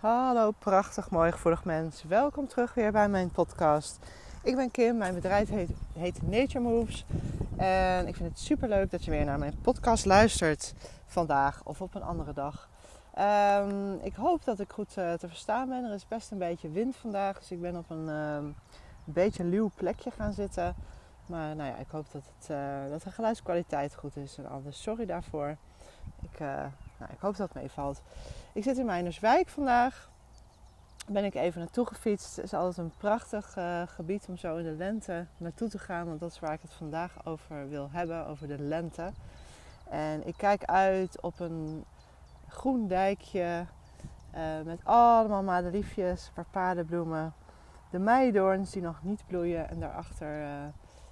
Hallo, prachtig mooi gevoelig mens. Welkom terug weer bij mijn podcast. Ik ben Kim, mijn bedrijf heet, heet Nature Moves. En ik vind het super leuk dat je weer naar mijn podcast luistert vandaag of op een andere dag. Um, ik hoop dat ik goed uh, te verstaan ben. Er is best een beetje wind vandaag, dus ik ben op een, een beetje luw plekje gaan zitten. Maar nou ja, ik hoop dat, het, uh, dat de geluidskwaliteit goed is en alles. Sorry daarvoor. Ik, nou, ik hoop dat het meevalt. Ik zit in Meinerswijk vandaag. Ben ik even naartoe gefietst. Het is altijd een prachtig uh, gebied om zo in de lente naartoe te gaan. Want dat is waar ik het vandaag over wil hebben. Over de lente. En ik kijk uit op een groen dijkje. Uh, met allemaal madeliefjes, paardenbloemen. De meidoorns die nog niet bloeien. En daarachter uh,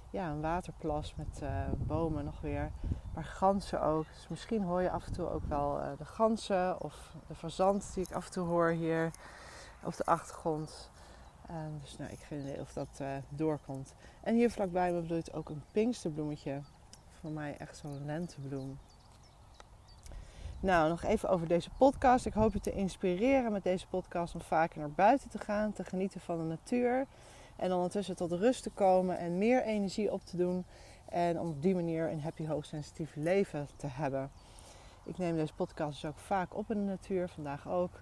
ja, een waterplas met bomen nog weer. Maar ganzen ook. Dus misschien hoor je af en toe ook wel uh, de ganzen of de fazant die ik af en toe hoor hier op de achtergrond. Uh, dus nou, ik weet niet of dat uh, doorkomt. En hier vlakbij me bloeit ook een pinksterbloemetje. Voor mij echt zo'n lentebloem. Nou, nog even over deze podcast. Ik hoop je te inspireren met deze podcast om vaker naar buiten te gaan, te genieten van de natuur. En ondertussen tot rust te komen en meer energie op te doen. En om op die manier een happy, hoogsensitief leven te hebben. Ik neem deze podcast dus ook vaak op in de natuur, vandaag ook.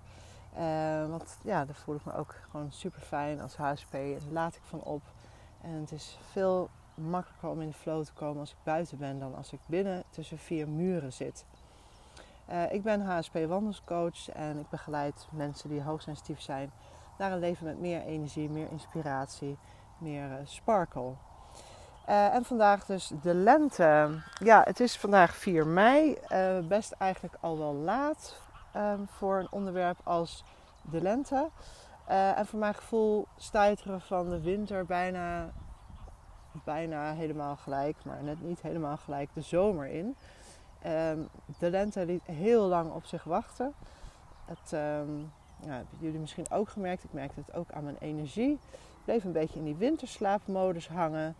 Uh, want ja, daar voel ik me ook gewoon super fijn als HSP. Daar laat ik van op. En het is veel makkelijker om in de flow te komen als ik buiten ben dan als ik binnen tussen vier muren zit. Uh, ik ben HSP wandelscoach en ik begeleid mensen die hoogsensitief zijn naar een leven met meer energie, meer inspiratie, meer uh, sparkle. Uh, en vandaag dus de lente. Ja, het is vandaag 4 mei. Uh, best eigenlijk al wel laat um, voor een onderwerp als de lente. Uh, en voor mijn gevoel stuiteren van de winter bijna, bijna helemaal gelijk, maar net niet helemaal gelijk, de zomer in. Um, de lente liet heel lang op zich wachten. Het, um, ja, hebben jullie misschien ook gemerkt. Ik merkte het ook aan mijn energie. Ik bleef een beetje in die winterslaapmodus hangen.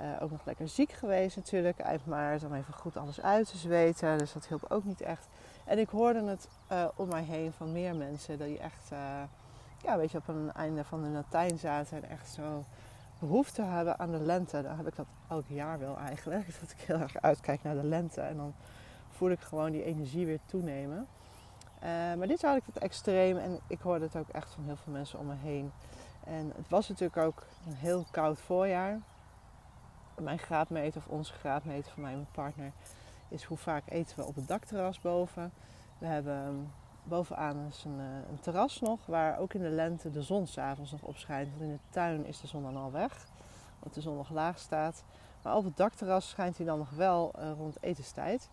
Uh, ook nog lekker ziek geweest natuurlijk eind maart om even goed alles uit te zweten. Dus dat hielp ook niet echt. En ik hoorde het uh, om mij heen van meer mensen die echt uh, ja, weet je, op een einde van de Latijn zaten en echt zo behoefte hebben aan de lente. Dan heb ik dat elk jaar wel eigenlijk. Dat ik heel erg uitkijk naar de lente en dan voel ik gewoon die energie weer toenemen. maar dit had ik het extreem en ik hoorde het ook echt van heel veel mensen om me heen. En het was natuurlijk ook een heel koud voorjaar mijn graadmeter of onze graadmeter van mijn partner is hoe vaak eten we op het dakterras boven. We hebben bovenaan is een, een, terras nog waar ook in de lente de zon s'avonds nog op schijnt. Want in de tuin is de zon dan al weg, omdat de zon nog laag staat. Maar op het dakterras schijnt hij dan nog wel uh, rond etenstijd.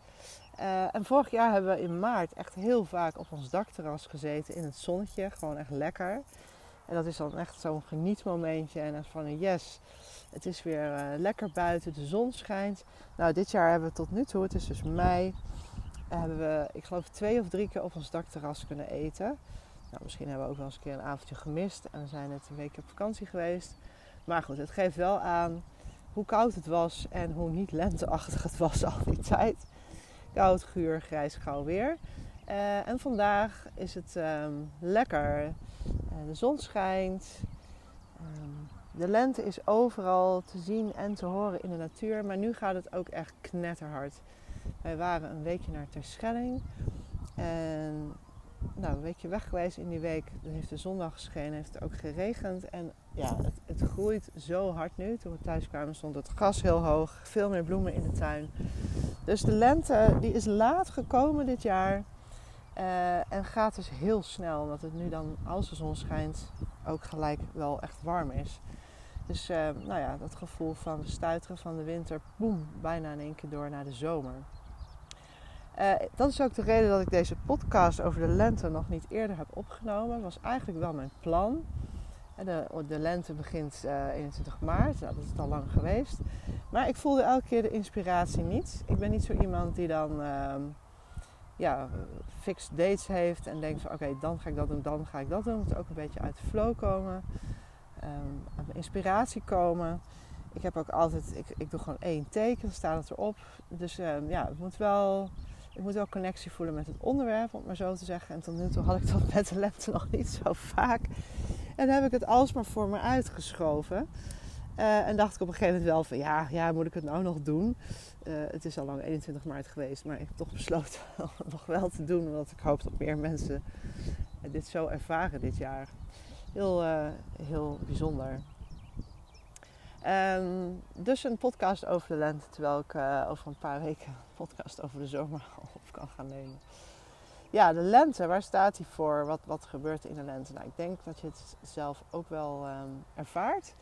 Uh, en vorig jaar hebben we in maart echt heel vaak op ons dakterras gezeten in het zonnetje. Gewoon echt lekker. En dat is dan echt zo'n genietmomentje. En dan van yes, het is weer uh, lekker buiten, de zon schijnt. Nou, dit jaar hebben we tot nu toe, het is dus mei, hebben we, ik geloof, twee of drie keer op ons dakterras kunnen eten. Nou, misschien hebben we ook wel eens een keer een avondje gemist en we zijn net een week op vakantie geweest. Maar goed, het geeft wel aan hoe koud het was en hoe niet lenteachtig het was al die tijd. Koud, guur, grijs, grauw weer. Uh, en vandaag is het um, lekker. Uh, de zon schijnt. Um, de lente is overal te zien en te horen in de natuur. Maar nu gaat het ook echt knetterhard. Wij waren een weekje naar Terschelling. En nou, een weekje weg geweest in die week. Dan heeft de zondag geschenen, heeft het ook geregend. En ja, het, het, groeit zo hard nu. Toen we thuis kwamen stond het gras heel hoog. Veel meer bloemen in de tuin. Dus de lente die is laat gekomen dit jaar. Uh, en gaat dus heel snel. Omdat het nu dan, als de zon schijnt, ook gelijk wel echt warm is. Dus uh, nou ja, dat gevoel van de stuiteren van de winter, boem, bijna in één keer door naar de zomer. Uh, dat is ook de reden dat ik deze podcast over de lente nog niet eerder heb opgenomen. Was eigenlijk wel mijn plan. De, de lente begint uh, 21 maart, nou, dat is al lang geweest. Maar ik voelde elke keer de inspiratie niet. Ik ben niet zo iemand die dan uh, ja, fixed dates heeft en denkt van oké, dan ga ik dat doen, dan ga ik dat doen. Moet ook een beetje uit de flow komen um, inspiratie komen. Ik heb ook altijd, ik, ik doe gewoon één teken, dan staat het erop. Dus um, ja, het moet wel ik moet wel connectie voelen met het onderwerp, om maar zo te zeggen. En tot nu toe had ik dat met de lente nog niet zo vaak. En dan heb ik het alsmaar voor me uitgeschoven. Uh, en dacht ik op een gegeven moment wel van ja, ja moet ik het nou nog doen? Uh, het is al lang 21 maart geweest, maar ik heb toch besloten het nog wel te doen. Omdat ik hoop dat meer mensen dit zo ervaren dit jaar. Heel, uh, heel bijzonder. Um, dus een podcast over de lente, terwijl ik over een paar weken een podcast over de zomer op kan gaan nemen. Ja, de lente, waar staat die voor? Wat, wat gebeurt in de lente? Nou, ik denk dat je het zelf ook wel um, ervaart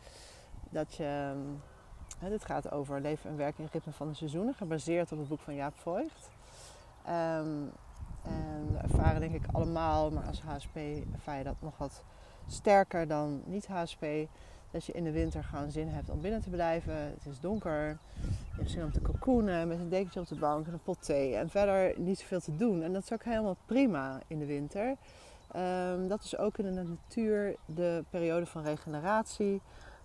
dat je. Dit gaat over leven en werken in ritme van de seizoenen, gebaseerd op het boek van Jaap Voigt. Um, en we ervaren denk ik allemaal, maar als HSP ervaar je dat nog wat sterker dan niet HSP. Dat je in de winter gewoon zin hebt om binnen te blijven. Het is donker. Je hebt zin om te cocoonen met een dekentje op de bank en een pot thee. En verder niet zoveel te doen. En dat is ook helemaal prima in de winter. Um, dat is ook in de natuur de periode van regeneratie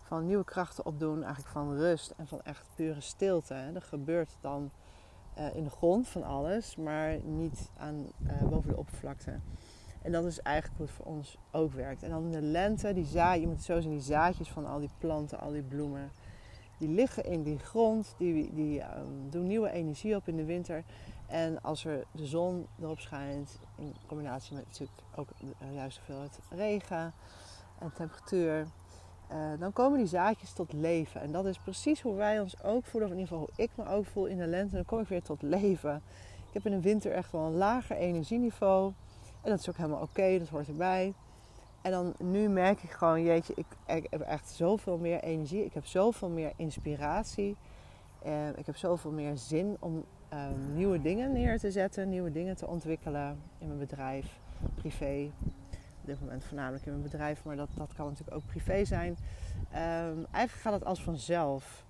van nieuwe krachten opdoen, eigenlijk van rust en van echt pure stilte. Er gebeurt dan uh, in de grond van alles, maar niet aan, uh, boven de oppervlakte. En dat is eigenlijk hoe het voor ons ook werkt. En dan in de lente, die zaad, je moet het zo zien, die zaadjes van al die planten, al die bloemen, die liggen in die grond, die, die um, doen nieuwe energie op in de winter. En als er de zon erop schijnt, in combinatie met natuurlijk ook de uh, juiste hoeveelheid regen en temperatuur, uh, dan komen die zaadjes tot leven. En dat is precies hoe wij ons ook voelen, of in ieder geval hoe ik me ook voel in de lente. Dan kom ik weer tot leven. Ik heb in de winter echt wel een lager energieniveau. En dat is ook helemaal oké, dat hoort erbij. En dan nu merk ik gewoon, jeetje, ik, ik, heb echt zoveel meer energie. Ik heb zoveel meer inspiratie. Uh, ik heb zoveel meer zin om uh, nieuwe dingen neer te zetten, nieuwe dingen te ontwikkelen in mijn bedrijf, privé, dit moment voornamelijk in mijn bedrijf, maar dat, dat kan natuurlijk ook privé zijn. Um, eigenlijk gaat het als vanzelf.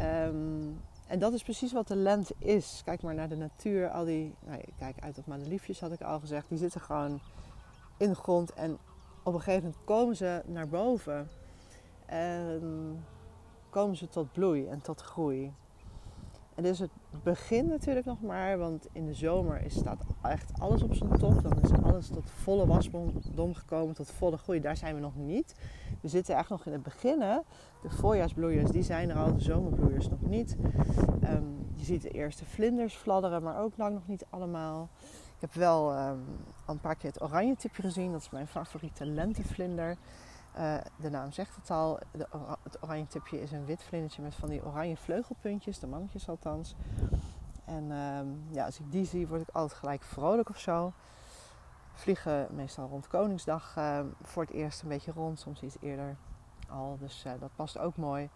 Um, en dat is precies wat de lente is. Kijk maar naar de natuur. Al die, nou, kijk uit op madeliefjes had ik al gezegd. Die zitten gewoon in de grond. En op een gegeven moment komen ze naar boven. En komen ze tot bloei en tot groei. En dit is het begin natuurlijk nog maar, want in de zomer is, staat echt alles op zijn top. Dan is alles tot volle wasdom gekomen, tot volle groei. Daar zijn we nog niet. We zitten echt nog in het begin. Hè? De voorjaarsbloeiers, die zijn er al, de zomerbloeiers nog niet. Um, je ziet de eerste vlinders fladderen, maar ook lang nog niet allemaal. Ik heb wel al een paar keer het oranje tipje gezien. Dat is mijn favoriete lentevlinder. Uh, de naam zegt het al. De, het oranje tipje is een wit vlindertje met van die oranje vleugelpuntjes. De mannetjes althans. En um, ja, als ik die zie, word ik altijd gelijk vrolijk of zo. Vliegen meestal rond Koningsdag uh, voor het eerst een beetje rond. Soms iets eerder al. Dus uh, dat past ook mooi.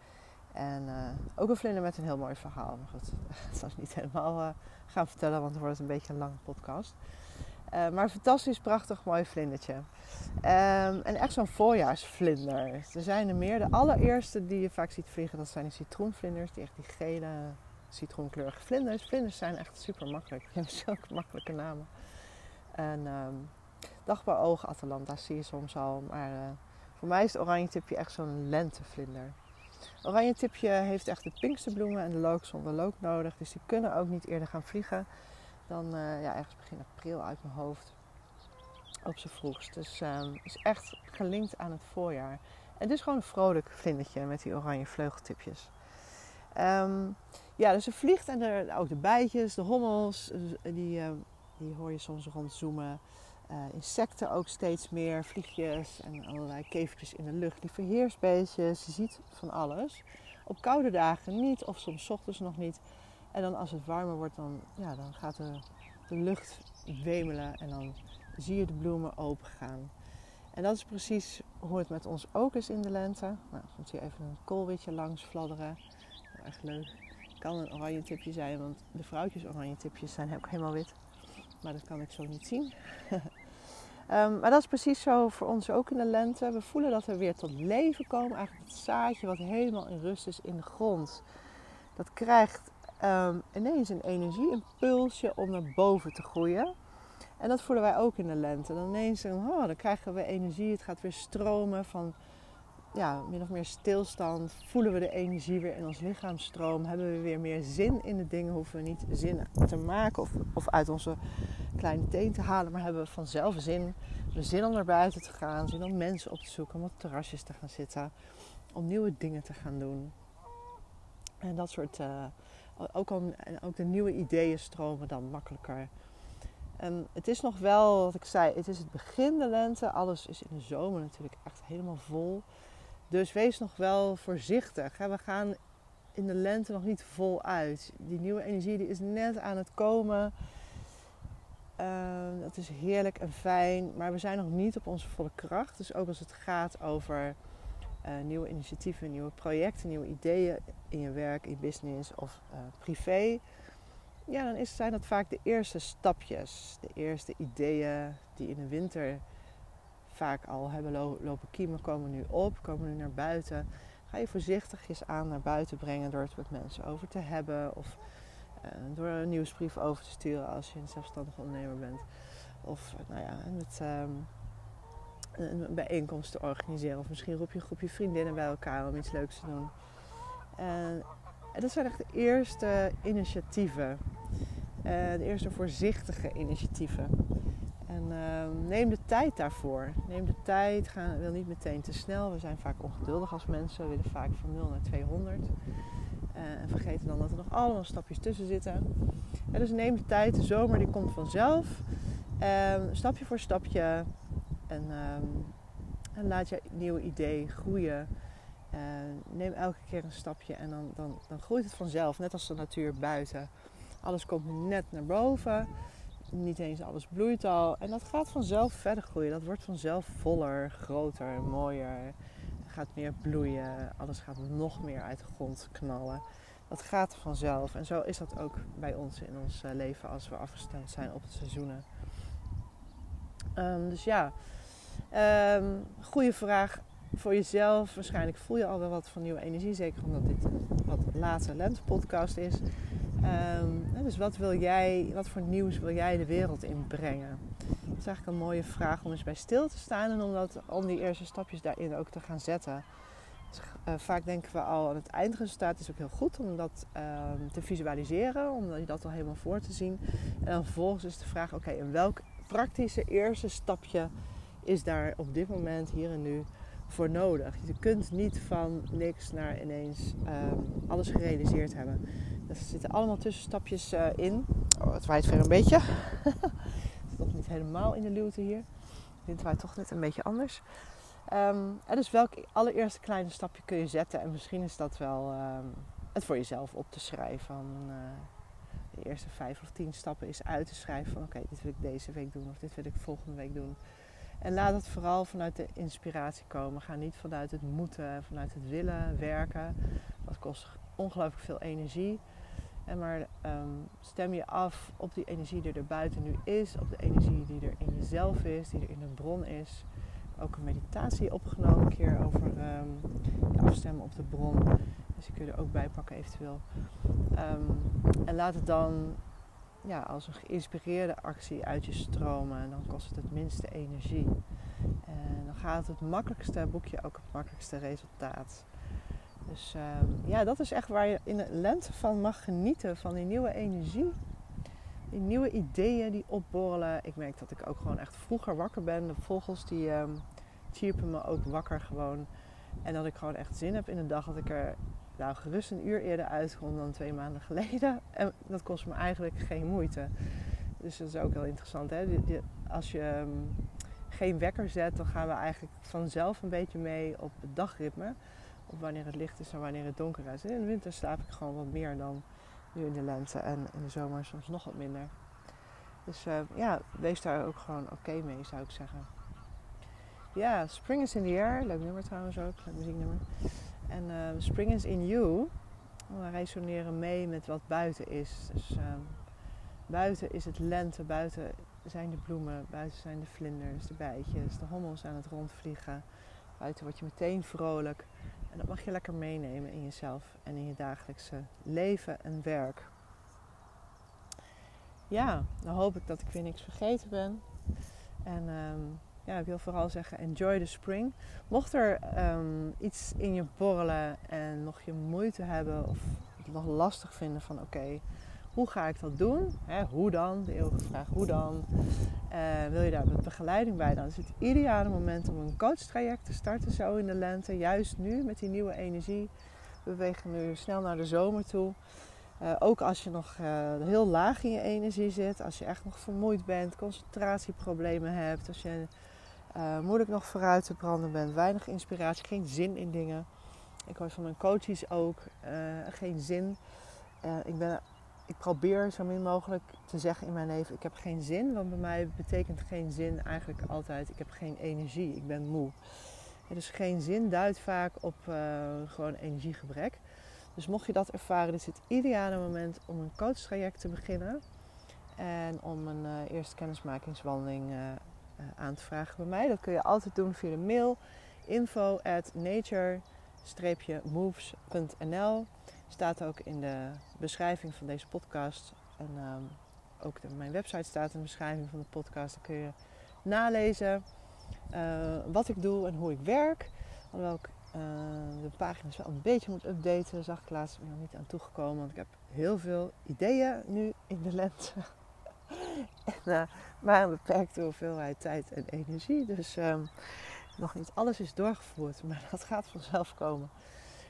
En ook een vlinder met een heel mooi verhaal. Maar goed, dat zal ik niet helemaal gaan vertellen, want dan wordt het een beetje een lange podcast. Uh, maar fantastisch, prachtig, mooi vlindertje. Um, en echt zo'n voorjaarsvlinder. Er zijn er meer. De allereerste die je vaak ziet vliegen, dat zijn de citroenvlinders. Die echt die gele, citroenkleurige vlinders. Vlinders zijn echt super makkelijk. Die hebben zulke makkelijke namen. En um, dagbouwoog Atalanta zie je soms al. Maar uh, voor mij is het oranje tipje echt zo'n lentevlinder. Oranje tipje heeft echt de pinkste bloemen en de look zonder look nodig. Dus die kunnen ook niet eerder gaan vliegen dan uh, ja, ergens begin april uit mijn hoofd. Op z'n vroegst. Dus um, is echt gelinkt aan het voorjaar. Het is gewoon een vrolijk vlindertje met die oranje vleugeltipjes. Um, ja, dus er vliegt en er, ook de bijtjes, de hommels, die, uh, die hoor je soms rondzoomen. Uh, insecten ook steeds meer, vliegjes en allerlei kevertjes in de lucht, die verheersbeestjes. Je ziet van alles. Op koude dagen niet, of soms ochtends nog niet. En dan als het warmer wordt, dan, ja, dan gaat de, de lucht wemelen en dan zie je de bloemen opengaan. En dat is precies hoe het met ons ook is in de lente. Nou, soms hier even een koolwitje langs fladderen. Echt leuk. Kan een oranje tipje zijn, want de vrouwtjes oranje tipjes zijn ook helemaal wit. Maar dat kan ik zo niet zien. um, maar dat is precies zo voor ons ook in de lente. We voelen dat we weer tot leven komen. Eigenlijk het zaadje wat helemaal in rust is in de grond. Dat krijgt um, ineens een energieimpulsje om naar boven te groeien. En dat voelen wij ook in de lente. Dan ineens oh, dan krijgen we energie, het gaat weer stromen van ja, min of meer stilstand. Voelen we de energie weer in ons lichaam stroom. Hebben we weer meer zin in de dingen. Hoeven we niet zin te maken of, of uit onze kleine teen te halen. Maar hebben we vanzelf zin. We zin om naar buiten te gaan. Zin om mensen op te zoeken. Om op terrasjes te gaan zitten. Om nieuwe dingen te gaan doen. En dat soort... Uh, ook, al, ook de nieuwe ideeën stromen dan makkelijker. En het is nog wel, wat ik zei, het is het begin de lente. Alles is in de zomer natuurlijk echt helemaal vol. Dus wees nog wel voorzichtig. We gaan in de lente nog niet vol uit. Die nieuwe energie die is net aan het komen. Uh, dat is heerlijk en fijn. Maar we zijn nog niet op onze volle kracht. Dus ook als het gaat over uh, nieuwe initiatieven, nieuwe projecten, nieuwe ideeën in je werk, in business of uh, privé. Ja, dan is, zijn dat vaak de eerste stapjes. De eerste ideeën die in de winter vaak al hebben lopen kiemen, komen nu op, komen nu naar buiten. Ga je voorzichtigjes aan naar buiten brengen door het met mensen over te hebben. Of uh, door een nieuwsbrief over te sturen als je een zelfstandig ondernemer bent. Of nou ja, met um, een bijeenkomst te organiseren. Of misschien roep je een groepje vriendinnen bij elkaar om iets leuks te doen. En, dat zijn echt de eerste initiatieven. Uh, de eerste voorzichtige initiatieven. En uh, neem de tijd daarvoor. Neem de tijd. Ga, wil niet meteen te snel. We zijn vaak ongeduldig als mensen. We willen vaak van 0 naar 200. Uh, eh, en vergeten dan dat er nog allemaal stapjes tussen zitten. dus neem de tijd. De zomer die komt vanzelf. Um, stapje voor stapje. En, um, en laat je nieuwe idee groeien. Uh, neem elke keer een stapje en dan, dan, dan groeit het vanzelf. Net als de natuur buiten. Alles komt net naar boven niet eens alles bloeit al. En dat gaat vanzelf verder groeien. Dat wordt vanzelf voller, groter, mooier. Gaat meer bloeien. Alles gaat nog meer uit de grond knallen. Dat gaat vanzelf. En zo is dat ook bij ons in ons eh, leven als we afgestemd zijn op de seizoenen. Um, dus ja, um, goede vraag voor jezelf. Waarschijnlijk voel je al wel wat van nieuwe energie. Zeker omdat dit een wat laatste lentepodcast is. Um, dus wat wil jij, wat voor nieuws wil jij de wereld inbrengen? Dat is eigenlijk een mooie vraag om eens bij stil te staan en om, dat, om die eerste stapjes daarin ook te gaan zetten. Dus, uh, vaak denken we al aan het eindresultaat is ook heel goed om dat um, te visualiseren, om dat al helemaal voor te zien. En dan vervolgens is de vraag: oké, en welk praktische eerste stapje is daar op dit moment, hier en nu, voor nodig. Je kunt niet van niks naar ineens um, alles gerealiseerd hebben. Er zitten allemaal tussenstapjes uh, in. Oh, het waait weer een beetje. het is nog niet helemaal in de luwte hier. Wind waait toch net een beetje anders. Um, en dus welk allereerste kleine stapje kun je zetten? En misschien is dat wel um, het voor jezelf op te schrijven. Van, uh, de eerste vijf of tien stappen is uit te schrijven van oké, dit wil ik deze week doen of dit wil ik volgende week doen. En laat het vooral vanuit de inspiratie komen. Ga niet vanuit het moeten, vanuit het willen werken. Dat kost ongelooflijk veel energie. En maar um, stem je af op die energie die er buiten nu is, op de energie die er in jezelf is, die er in een bron is. Ook een meditatie opgenomen een keer over um, afstemmen op de bron. Dus je er ook bij pakken eventueel. Um, en laat het dan ja, als een geïnspireerde actie uit je stromen. En dan kost het het minste energie. En dan gaat het makkelijkste boekje ook het makkelijkste resultaat. Dus uh, ja, dat is echt waar je in de lente van mag genieten. Van die nieuwe energie. Die nieuwe ideeën die opborrelen. Ik merk dat ik ook gewoon echt vroeger wakker ben. De vogels die um, chirpen me ook wakker gewoon. En dat ik gewoon echt zin heb in de dag. Dat ik er nou, gerust een uur eerder uitkom dan twee maanden geleden. En dat kost me eigenlijk geen moeite. Dus dat is ook heel interessant. Hè? Als je um, geen wekker zet, dan gaan we eigenlijk vanzelf een beetje mee op het dagritme. Op wanneer het licht is en wanneer het donker is. In de winter slaap ik gewoon wat meer dan nu in de lente. En in de zomer soms nog wat minder. Dus uh, ja, wees daar ook gewoon oké mee, zou ik zeggen. Ja, Spring is in the air. Leuk nummer trouwens ook. Leuk muzieknummer. En uh, Spring is in you. We resoneren mee met wat buiten is. Dus uh, buiten is het lente, buiten zijn de bloemen, buiten zijn de vlinders, de bijtjes, de hommels aan het rondvliegen. Buiten word je meteen vrolijk. En dat mag je lekker meenemen in jezelf en in je dagelijkse leven en werk. Ja, dan hoop ik dat ik weer niks vergeten ben. En um, ja, ik wil vooral zeggen, enjoy the spring. Mocht er ehm, iets in je borrelen en nog je moeite hebben of het nog lastig vinden van oké, hoe ga ik dat doen? Hè, hoe dan? De eeuwige vraag, hoe dan? Uh, wil je daar met begeleiding bij? Dan is het ideale moment om een coachtraject te starten zo in de lente. Juist nu met die nieuwe energie. We bewegen nu snel naar de zomer toe. Uh, ook als je nog uh, heel laag in je energie zit, als je echt nog vermoeid bent, concentratieproblemen hebt, als je moeilijk nog vooruit te branden bent, weinig inspiratie, geen zin in dingen. Ik hoor van mijn coaches ook geen zin. ik ben ik probeer zo min mogelijk te zeggen in mijn leven: ik heb geen zin. Want bij mij betekent geen zin eigenlijk altijd: ik heb geen energie, ik ben moe. dus geen zin duidt vaak op gewoon energiegebrek. Dus mocht je dat ervaren, is het ideale moment om een coachtraject te beginnen. En om een uh, eerste kennismakingswandeling uh, aan te vragen bij mij. Dat kun je altijd doen via de mail info at nature-moves.nl Staat ook in de beschrijving van deze podcast. En um, ook mijn website staat in de beschrijving van de podcast. Daar kun je nalezen wat ik doe en hoe ik werk. Alhoewel ik uh, de pagina's wel een beetje moet updaten, zag ik laatst nog niet aan toegekomen. Want ik heb heel veel ideeën nu in de lente. en, uh, maar een beperkte hoeveelheid tijd en energie. Dus um, nog niet alles is doorgevoerd, maar dat gaat vanzelf komen.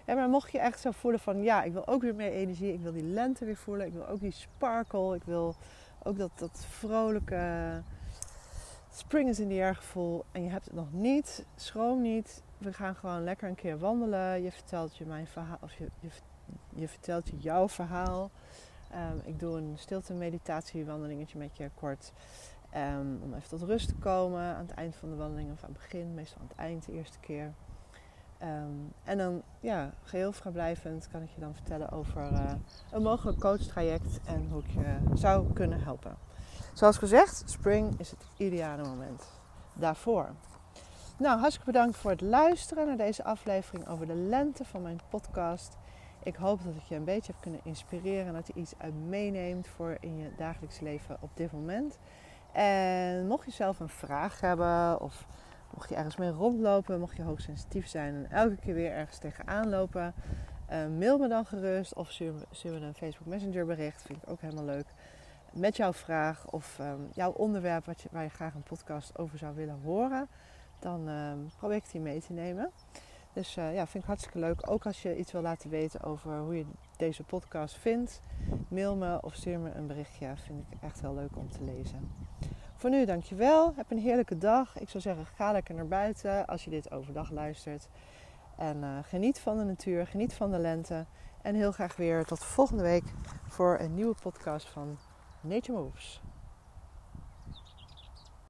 Maar mocht je echt zo voelen van ja, ik wil ook weer meer energie, ik wil die lente weer voelen, ik wil ook die sparkle, ik wil ook dat, dat vrolijke spring is in the air gevoel en je hebt het nog niet, schroom niet. We gaan gewoon lekker een keer wandelen. Je vertelt je mijn verhaal, of je, je, vertelt je jouw verhaal. Um, ik doe een stilte meditatie wandelingetje met je kort. Um, om even tot rust te komen aan het eind van de wandeling of aan het begin, meestal aan het eind de eerste keer. Um, en dan, ja, geheel vrijblijvend kan ik je dan vertellen over uh, een mogelijk coachtraject en hoe ik je zou kunnen helpen. Zoals gezegd, spring is het ideale moment daarvoor. Nou, hartstikke bedankt voor het luisteren naar deze aflevering over de lente van mijn podcast. Ik hoop dat ik je een beetje heb kunnen inspireren en dat je iets uit meeneemt voor in je dagelijks leven op dit moment. En mocht je zelf een vraag hebben of Mocht je ergens mee rondlopen, mocht je hoogsensitief zijn en elke keer weer ergens tegenaan lopen, uh, mail me dan gerust of stuur, me een Facebook Messenger bericht. Vind ik ook helemaal leuk. Met jouw vraag of um, jouw onderwerp wat je, waar je graag een podcast over zou willen horen. Dan um, probeer ik die mee te nemen. Dus uh, ja, vind ik hartstikke leuk. Ook als je iets wil laten weten over hoe je deze podcast vindt. Mail me of stuur me een berichtje. Vind ik echt heel leuk om te lezen. Voor nu dankjewel. Heb een heerlijke dag. Ik zou zeggen, ga lekker naar buiten als je dit overdag luistert. En uh, geniet van de natuur, geniet van de lente. En heel graag weer tot volgende week voor een nieuwe podcast van Nature Moves.